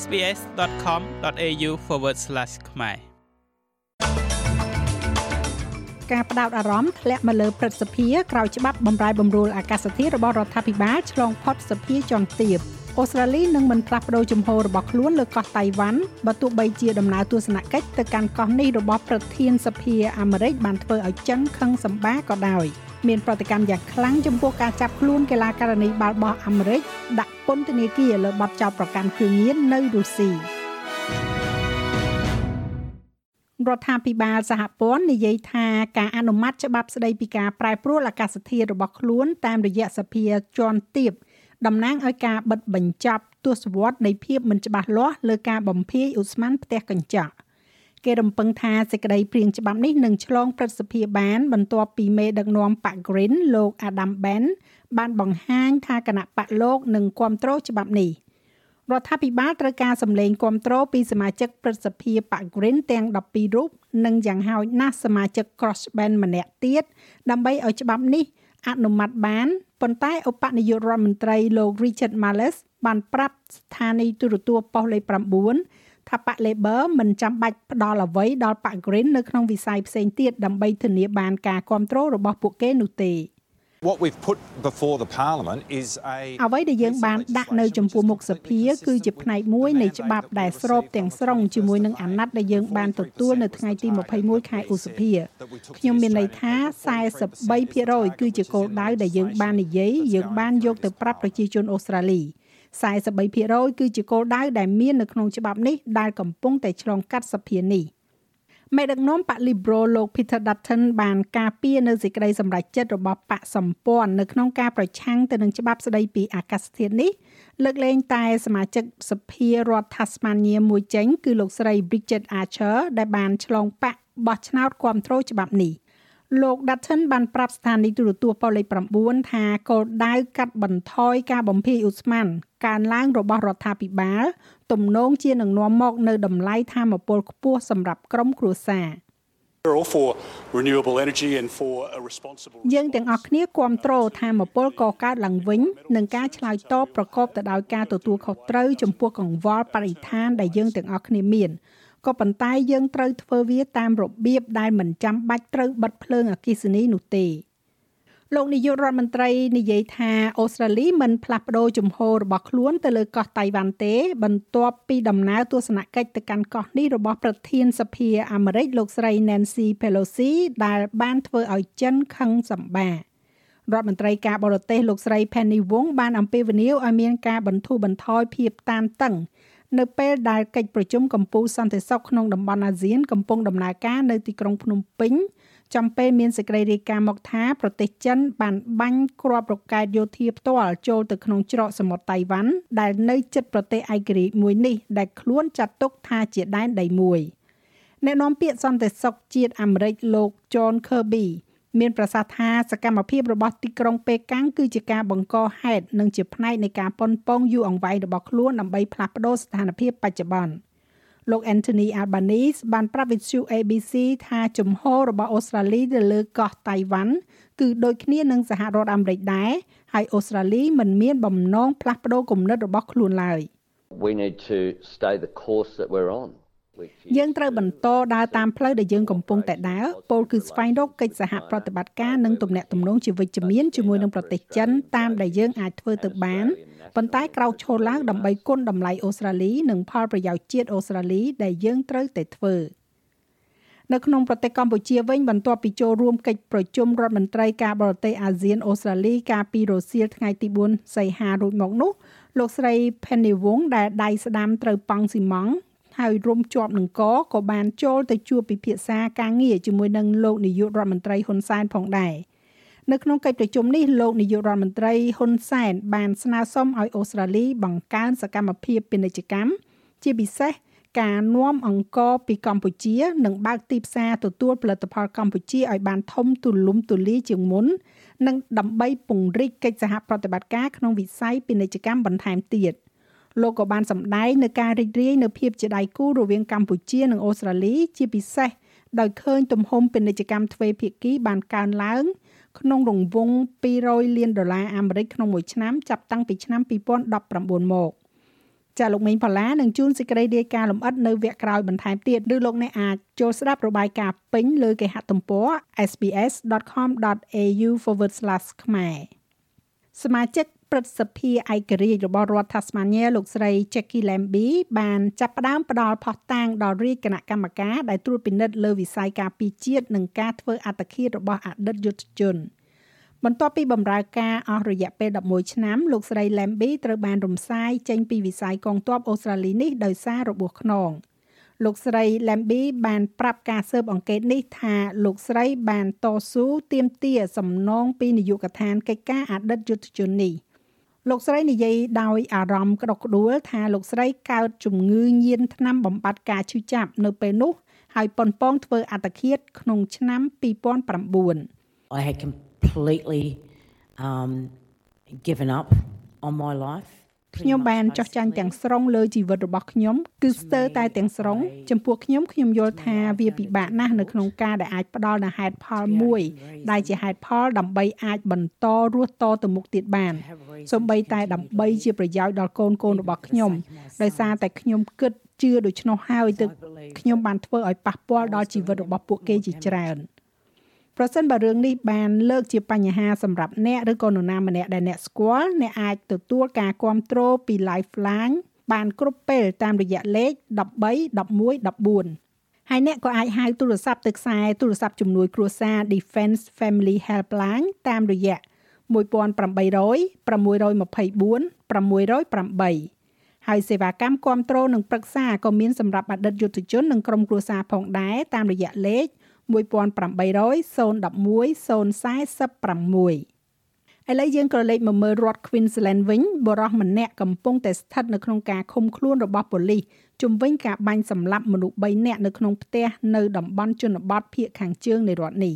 sbs.com.au/ ខ្មែរការផ្ដោតអារម្មណ៍ធ្លាក់មកលើព្រឹទ្ធសភាក្រោយច្បាប់បំរែបំរួលអាកាសធាតុរបស់រដ្ឋាភិបាលឆ្លងផុតសភាជាន់ទាបអូស្ត្រាលីនឹងមិនផ្លាស់ប្តូរជំហររបស់ខ្លួនលើកោះតៃវ៉ាន់បើទោះបីជាដំណើរទស្សនកិច្ចទៅកាន់កោះនេះរបស់ប្រធានសភាអាមេរិកបានធ្វើឲ្យចិនខឹងសម្បាក៏ដោយ មានប្រតិកម្មយ៉ាងខ្លាំងចំពោះការចាប់ខ្លួនកីឡាករនីបាល់បោះអាមេរិកដាក់ពន្ធនាគារលើបទចោទប្រកាន់គ្រឿងញៀននៅរុស្ស៊ីរដ្ឋាភិបាលសហព័ន្ធនិយាយថាការអនុម័តច្បាប់ស្តីពីការប្រែប្រួលអាកាសធាតុរបស់ខ្លួនតាមរយៈសភាជាន់ទាបតំណាងឲ្យការបិទបញ្ចប់ទស្សវត្សនៃភាពមិនច្បាស់លាស់លើការបំភាយឧស្ម័នផ្ទះកញ្ចក់ គេរំពឹងថាសេចក្តីព្រៀងច្បាប់នេះនឹងឆ្លងព្រឹទ្ធសភាបាន បន្ទាប់ពីមេដឹកនាំបក Green លោក Adam Ben បានបង្ហាញថាគណៈបកលោកនឹងគ្រប់គ្រងច្បាប់នេះរដ្ឋាភិបាលត្រូវការសម្លេងគ្រប់គ្រងពីសមាជិកព្រឹទ្ធសភាបក Green ទាំង12រូបនិងយ៉ាងហោចណាស់សមាជិក Crossband ម្នាក់ទៀតដើម្បីឲ្យច្បាប់នេះអនុម័តបានប៉ុន្តែឧបនាយករដ្ឋមន្ត្រីលោក Richard Marles បានប្រាប់ស្ថានីយទូរទស្សន៍ប៉ុស្តិ៍លេខ9 ថាបក Labor មិនចាំបាច់ផ្ដល់អ្វីដល់បក Green នៅក្នុងវិស័យផ្សេងទៀតដើម្បីធានាបានការគ្រប់គ្រងរបស់ពួកគេនោះទេ។ What we've put before the parliament is a អ្វីដែលយើងបានដាក់នៅចំពោះមុខសភាគឺជាផ្នែកមួយនៃច្បាប់ដែលស្របទាំងស្រុងជាមួយនឹងអាណត្តិដែលយើងបានទទួលនៅថ្ងៃទី21ខែឧសភាខ្ញុំមានន័យថា43%គឺជាគោលដៅដែលយើងបាននិយាយយើងបានយកទៅប្រាប់ប្រជាជនអូស្ត្រាលី 43%គឺជាគោលដៅដែលមាននៅក្នុងច្បាប់នេះដែលកំពុងតែឆ្លងកាត់សភានេះ។មេដឹកនាំបក Liberal លោក Peter Dutton បានការពារនៅសេចក្តីសម្រេចចិត្តរបស់បកសម្ព័ន្ធនៅក្នុងការប្រឆាំងទៅនឹងច្បាប់ស្តីពីអាកាសធាតុនេះលើកលែងតែសមាជិកសភារដ្ឋ Tasmania មួយចេញគឺលោកស្រី Bridget Archer ដែលបានឆ្លងបកបោះឆ្នោតគ្រប់គ្រងច្បាប់នេះ លោក Dutton បានប្រាប់ស្ថានីយទូរទស្សន៍ប៉ូលេខ9ថាគោលដៅកាត់បន្ថយការបំភាយឧស្ម័នកើនឡើងរបស់រដ្ឋាភិបាលទំនងជានឹងនាំមកនៅតម្លៃធម្មពលខ្ពស់សម្រាប់ក្រុមគ្រួសារ We're all for renewable energy and for a responsible យើងទាំងអស់គ្នាគ្រប់គ្រងធម្មពលកកើតឡើងវិញនឹងការឆ្លើយតបប្រកបទៅដោយការទទួលខុសត្រូវចំពោះកង្វល់បរិស្ថានដែលយើងទាំងអស់គ្នាមាន ក៏ប៉ុន្តែយើងត្រូវធ្វើវាតាមរបៀបដែលមិនចាំបាច់ត្រូវបិទភ្លើងអគ្គិសនីនោះទេលោកនាយករដ្ឋមន្ត្រីនិយាយថាអូស្ត្រាលីមិនផ្លាស់ប្ដូរជំហររបស់ខ្លួនទៅលើកោះតៃវ៉ាន់ទេ បន្ទាប់ពីដំណើរទស្សនកិច្ចទៅកាន់កោះនេះរបស់ប្រធានសភាអាមេរិកលោកស្រី Nancy Pelosi ដែលបានធ្វើឲ្យចិនខឹងសម្បារដ្ឋមន្ត្រីការបរទេសលោកស្រី Penny Wong បានអំពាវនាវឲ្យមានការបន្ធូរបន្ថយភាពតានតឹង នៅពេលដែលកិច្ចប្រជុំកម្ពុជាសន្តិសុខក្នុងតំបន់អាស៊ានកំពុងដំណើរការនៅទីក្រុងភ្នំពេញចំពេលមានសេចក្តីរាយការណ៍មកថាប្រទេសចិនបានបាញ់គ្រាប់រ៉ុកែតយោធាផ្ទាល់ចូលទៅក្នុងច្រកសមុទ្រតៃវ៉ាន់ដែលនៅជិតប្រទេសឯករាជ្យមួយនេះដែលខ្លួនចាត់ទុកថាជាដែនដីមួយអ្នកនាំពាក្យសន្តិសុខជាតិអាមេរិកលោក John Kirby មានប្រសាសន៍ថាសកម្មភាពរបស់ទីក្រុងប៉េកាំងគឺជាការបង្កហេតុនិងជាផ្នែកនៃការប៉ុនប៉ងយូរអង្វែងរបស់ខ្លួនដើម្បីផ្លាស់ប្តូរស្ថានភាពបច្ចុប្បន្នលោក Anthony Albanese បានប្រាប់វិទ្យុ ABC ថាជំហររបស់អូស្ត្រាលីទៅលើកោះតៃវ៉ាន់គឺដូចគ្នានឹងសហរដ្ឋអាមេរិកដែរហើយអូស្ត្រាលីមិនមានបំណងផ្លាស់ប្តូរគំនិតរបស់ខ្លួនឡើយ We need to stay the course that we're on យើងត្រូវបន្តដើរតាមផ្លូវដែលយើងកំពុងតែដើរពោលគឺស្វែងរកកិច្ចសហប្រតិបត្តិការនិងទំនាក់ទំនងជាវិជ្ជមានជាមួយនឹងប្រទេសចិនតាមដែលយើងអាចធ្វើទៅបានប៉ុន្តែក្រោកឈរឡើងដើម្បីគុណតម្លៃអូស្ត្រាលី និងផលប្រយោជន៍ជាតិអូស្ត្រាលីដែលយើងត្រូវតែធ្វើនៅក្នុងប្រទេសកម្ពុជាវិញបន្ទាប់ពីចូលរួមកិច្ចប្រជុំរដ្ឋមន្ត្រីការបរទេសអាស៊ានអូស្ត្រាលីកាលពីរសៀលថ្ងៃទី4សីហារួចមកនោះលោកស្រី Penny Wong ដែលដៃស្ដាំត្រូវប៉ង់ស៊ីម៉ង់ ហើយរុំជាប់នឹងកក៏បានចូលទៅជួបពិភាក្សាការងារជាមួយនឹងលោកនាយករដ្ឋមន្ត្រីហ៊ុនសែនផងដែរនៅក្នុងកិច្ចប្រជុំនេះលោកនាយករដ្ឋមន្ត្រីហ៊ុនសែនបានស្នើសុំឲ្យអូស្ត្រាលីបង្កើនសកម្មភាពពាណិជ្ជកម្មជាពិសេសការនាំអង្ករពីកម្ពុជា និងបើកទីផ្សារទទួលផលិតផលកម្ពុជាឲ្យបានធំទូលំទូលាយជាងមុន និងដើម្បីពង្រីកកិច្ចសហប្រតិបត្តិការក្នុងវិស័យពាណិជ្ជកម្មបន្ថែមទៀត។ លោកក៏បានសម្ដែងនៅការរីករាយនៅភាពជាដៃគូរវាងកម្ពុជានិងអូស្ត្រាលីជាពិសេសដោយឃើញទំហំពាណិជ្ជកម្មទ្វេភាគីបានកើនឡើង ក្នុងរង្វង់200លានដុល្លារអាមេរិកក្នុងមួយឆ្នាំចាប់តាំងពីឆ្នាំ2019មកចាលោកមេងផល្លានឹងជួនសេចក្តីរាយការណ៍លម្អិតនៅវគ្គក្រោយបន្ថែមទៀតឬលោកអ្នកអាចចូលស្ដាប់របាយការណ៍ពេញលើគេហទំព័រ sbs.com.au/ ខ្មែរសមាជិក ព្រឹទ្ធសភាឯករាជ្យរបស់រដ្ឋ Tasmania លោកស្រី Jackie Lambie បានចាប់ផ្ដើមផ្ដល់ផុសតាងដល់រាជគណៈកម្មការដែលត្រួតពិនិត្យលើវិស័យការពារជាតិនិងការធ្វើអត្តឃាតរបស់អតីតយុទ្ធជន។បន្ទាប់ពីបម្រើការអស់រយៈពេល11ឆ្នាំលោកស្រី Lambie ត្រូវបានរំសាយចេញពីវិស័យកងទ័ពអូស្ត្រាលីនេះដោយសាររបួសខ្នងលោកស្រី Lambie បានប្រាប់ការស៊ើបអង្កេតនេះថាលោកស្រីបានតស៊ូទាមទារសំណងពីនាយកដ្ឋានកិច្ចការអតីតយុទ្ធជននេះ លោកស្រីនិយាយដោយអារម្មណ៍ក្តុកក្តួលថាលោកស្រីកើតជំងឺញៀនថ្នាំបំបត្តិការឈឺចាប់នៅពេលនោះហើយប៉ុនប៉ងធ្វើអត្តឃាតក្នុងឆ្នាំ2009 I had completely um given up on my life ខ្ញុំបានចោះចាញ់ទាំងស្រុងលើជីវិតរបស់ខ្ញុំគឺស្ទើរតែទាំងស្រុងចំពោះខ្ញុំខ្ញុំយល់ថាវាពិបាកណាស់នៅក្នុងការដែលអាចផ្ដល់នូវហេតុផលមួយ ដែលជាហេតុផលដើម្បីអាចបន្តរស់តទៅមុខទៀតបានសូម្បីតែដើម្បីជាប្រយោជន៍ដល់កូនកូនរបស់ខ្ញុំដោយសារតែខ្ញុំគិតជឿដូច្នោះហើយទើបខ្ញុំបានធ្វើឲ្យប៉ះពាល់ដល់ជីវិតរបស់ពួកគេជាច្រើន។ ប្រសិនបើរឿងនេះបានលើកជាបញ្ហាសម្រាប់អ្នកឬក៏នរណាម្នាក់ដែលអ្នកស្គាល់អ្នកអាចទទួលការគ្រប់គ្រងពី Lifeline បានគ្រប់ពេលតាមរយៈលេខ13 11 14ហើយអ្នកក៏អាចហៅទូរស័ព្ទទៅខ្សែទូរស័ព្ទជំនួយគ្រួសារ Defense Family Helpline តាមរយៈ1800 624 608ហើយសេវាកម្មគ្រប់គ្រងនិងប្រឹក្សាក៏មានសម្រាប់អតីតយុទ្ធជននិងក្រុមគ្រួសារផងដែរតាមរយៈលេខ0 1800 011 046ឥឡូវយើងក៏លេខមកមើលរដ្ឋ Queensland វិញបរិះម្នាក់កំពុងតែស្ថិតនៅក្នុងការឃុំខ្លួនរបស់ប៉ូលីសជំវិញការបាញ់សម្លាប់មនុស្ស3នាក់នៅក្នុងផ្ទះនៅតំបន់ជនបទភាគខាងជើងនៃរដ្ឋនេះ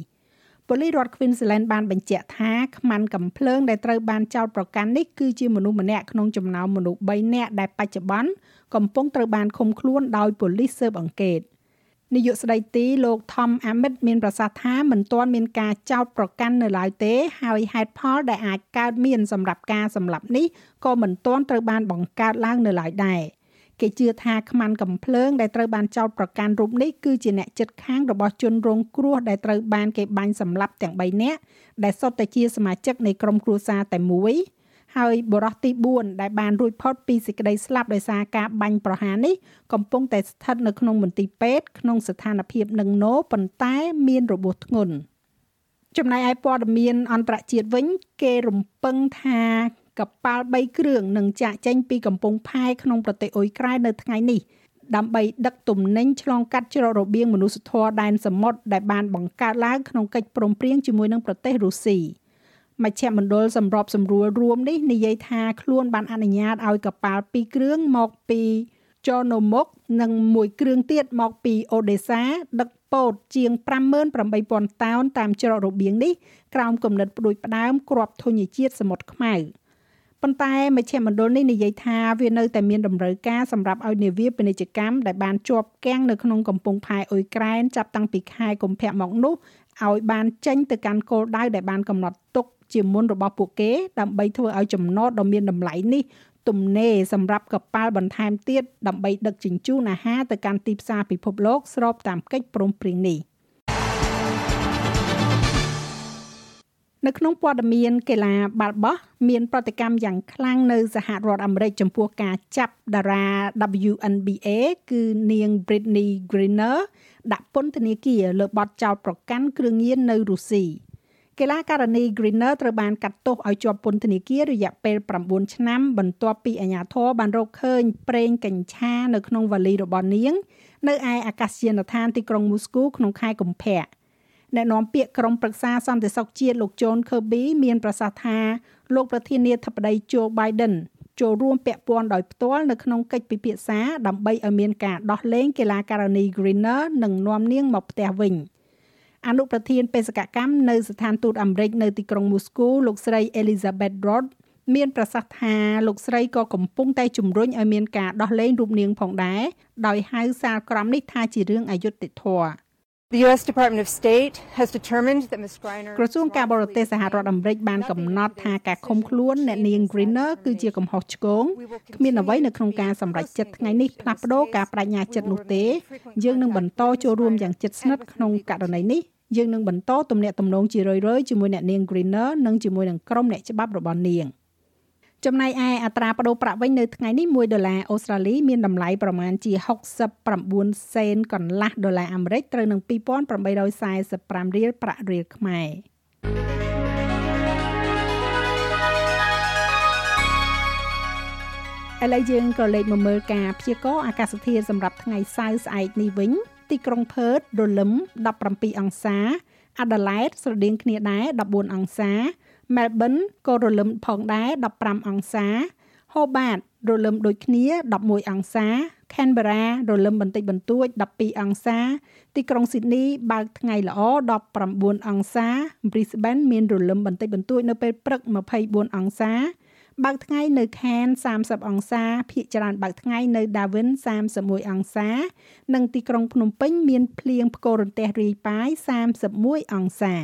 ប៉ូលីសរដ្ឋ Queensland បានបញ្ជាក់ថាខ្មាន់កំភ្លើងដែលត្រូវបានចោទប្រកាន់នេះគឺជាមនុស្សម្នាក់ក្នុងចំណោមមនុស្ស3នាក់ដែលបច្ចុប្បន្នកំពុងត្រូវបានឃុំខ្លួនដោយប៉ូលីសស៊ើបអង្កេត។ នាយកស្ដីទីលោក Tom Ammett មានប្រសាសន៍ថាមិនទាន់មានការចោទប្រកាន់នៅឡើយទេ ហើយហេតុផលដែលអាចកើតមានសម្រាប់ការសម្លាប់នេះក៏មិនទាន់ត្រូវបានបង្កើតឡើងនៅឡើយដែរគេជឿថាខ្មាន់កំភ្លើងដែលត្រូវបានចោទប្រកាន់រូបនេះគឺជាអ្នកចិត្តខាងរបស់ជនរងគ្រោះដែលត្រូវបានគេបាញ់សម្លាប់ទាំង3នាក់ដែលសុទ្ធតែជាសមាជិកនៃក្រុមគ្រួសារតែមួយ ហើយបរិះទី4ដែលបានរួចផុតពីសេចក្តីស្លាប់ដោយសារការបាញ់ប្រហារនេះកំពុងតែស្ថិតនៅក្នុងមន្ទីរពេទ្យក្នុងស្ថានភាពនឹងណូប៉ុន្តែមានរបួសធ្ងន់ចំណែកឯព័ត៌មានអន្តរជាតិវិញ គេរំពឹងថាកប៉ាល់3គ្រឿងនឹងចាក់ចេញពីកំពង់ផែក្នុងប្រទេសអ៊ុយក្រែននៅថ្ងៃនេះដើម្បីដឹកទំនិញឆ្លងកាត់ច្រករបៀងមនុស្សធម៌ដែនសមុទ្រដែលបានបង្កើតឡើងក្នុងកិច្ចព្រមព្រៀងជាមួយនឹងប្រទេសរុស្ស៊ី។ មជ្ឈមណ្ឌលសម្របសម្រួលរួមនេះនិយាយថាខ្លួនបានអនុញ្ញាតឲ្យកប៉ាល់2គ្រឿងមកពីចណូមុកនិងមួយគ្រឿងទៀតមកពីអូដេសា ដឹកពោតជាង58000តោនតាមច្រករបៀងនេះក្រោមគំនិតផ្ដួចផ្ដើមក្របធញ្ញជាតិសមុទ្រខ្មៅប៉ុន្តែមជ្ឈមណ្ឌលនេះនិយាយថាវានៅតែមានតម្រូវការសម្រាប់ឲ្យនាវាពាណិជ្ជកម្មដែលបានជាប់គាំងនៅក្នុងកំពង់ផែអ៊ុយក្រែនចាប់តាំងពីខែកុម្ភៈមកនោះឲ្យបានចេញទៅកាន់គោលដៅដែលបានកំណត់ទុក ជាមុនរបស់ពួកគេ ដើម្បីធ្វើឲ្យចំណតដ៏មានតម្លៃនេះទំនេរសម្រាប់កប៉ាល់បន្ថែមទៀតដើម្បីដឹកជញ្ជូនអាហារទៅកាន់ទីផ្សារពិភពលោកស្របតាមកិច្ចព្រមព្រៀងនេះនៅក្នុងព័ត៌មានកីឡាបាល់បោះមានប្រតិកម្មយ៉ាងខ្លាំងនៅសហរដ្ឋអាមេរិកចំពោះការចាប់តារា WNBA គឺនាង Britney Griner ដាក់ពន្ធនាគារលើបទចោទប្រកាន់គ្រឿងញៀននៅរុស្ស៊ី កីឡាករនី Greener ត្រូវបានកាត់ទោសឲ្យជាប់ពន្ធនាគាររយៈពេល9ឆ្នាំបន្ទាប់ពីអាជ្ញាធរបានរកឃើញប្រេងកញ្ឆានៅក្នុងវ៉ាលីរបស់នាង នៅឯអាកាសយានដ្ឋានទីក្រុងមូស្គូក្នុងខែកុម្ភៈអ្នកនាំពាក្យក្រុមប្រឹក្សាសន្តិសុខជាតិលោក John Kirby មានប្រសាសន៍ថាលោកប្រធានាធិបតី Joe Biden ចូលរួមពាក់ព័ន្ធដោយផ្ទាល់នៅក្នុងកិច្ចពិភាក្សាដើម្បីឲ្យមានការដោះលែងកីឡាករនី Greener និងនាំនាងមកផ្ទះវិញ។ អនុប្រធានបេសកកម្មនៅស្ថានទូតអាមេរិកនៅទីក្រុងមូស្គូលោកស្រី Elizabeth Roth មានប្រសាសន៍ថាលោកស្រីក៏កំពុងតែជំរុញឲ្យមានការដោះលែងរូបនាងផងដែរដោយហៅសាលក្រមនេះថាជារឿងអយុត្តិធម៌ The U.S. Department of State has determined that Ms. Griner ក្រសួងការបរទេសសហរដ្ឋអាមេរិកបានកំណត់ថាការឃុំខ្លួនអ្នកនាង Greener គឺជាកំហុសឆ្គងគ្មានអ្វីនៅក្នុងការសម្រេចចិត្តថ្ងៃនេះផ្លាស់ប្ដូរការបដិញ្ញាចិត្តនោះទេយើងនឹងបន្តចូលរួមយ៉ាងជិតស្និទ្ធក្នុងករណីនេះ យើងនឹងបន្តទំនាក់ទំនងជារឿយៗជាមួយអ្នកនាង Greener និងជាមួយនឹងក្រុមអ្នកច្បាប់របស់នាង។ចំណែកឯអត្រាប្តូរប្រាក់វិញនៅថ្ងៃនេះ1ដុល្លារអូស្ត្រាលីមានតម្លៃប្រមាណជា69សេនកន្លះដុល្លារអាមេរិកត្រូវនឹង2845រៀលប្រាក់រៀលខ្មែរឥឡូវយើងក៏លេខមកមើលការព្យាករណ៍អាកាសធាតុសម្រាប់ថ្ងៃសៅរ៍ស្អែកនេះវិញ ទីក្រុងផឺតរលឹម17អង្សាអាដាលេដស្រដៀងគ្នាដែរ14អង្សា Melbourne ក៏រលឹមផងដែរ15អង្សា Hobart រលឹមដូចគ្នា11អង្សា Canberra រលឹមបន្តិចបន្តួច12អង្សា ទីក្រុង Sydney បើកថ្ងៃល្អ19អង្សា Brisbane មានរលឹមបន្តិចបន្តួចនៅពេលព្រឹក24អង្សា បើកថ្ងៃនៅ Cairns 30អង្សាភាគច្រើនបើកថ្ងៃនៅ Darwin 31អង្សា និងទីក្រុងភ្នំពេញមានភ្លៀងផ្គររន្ទះរាយប៉ាយ31អង្សា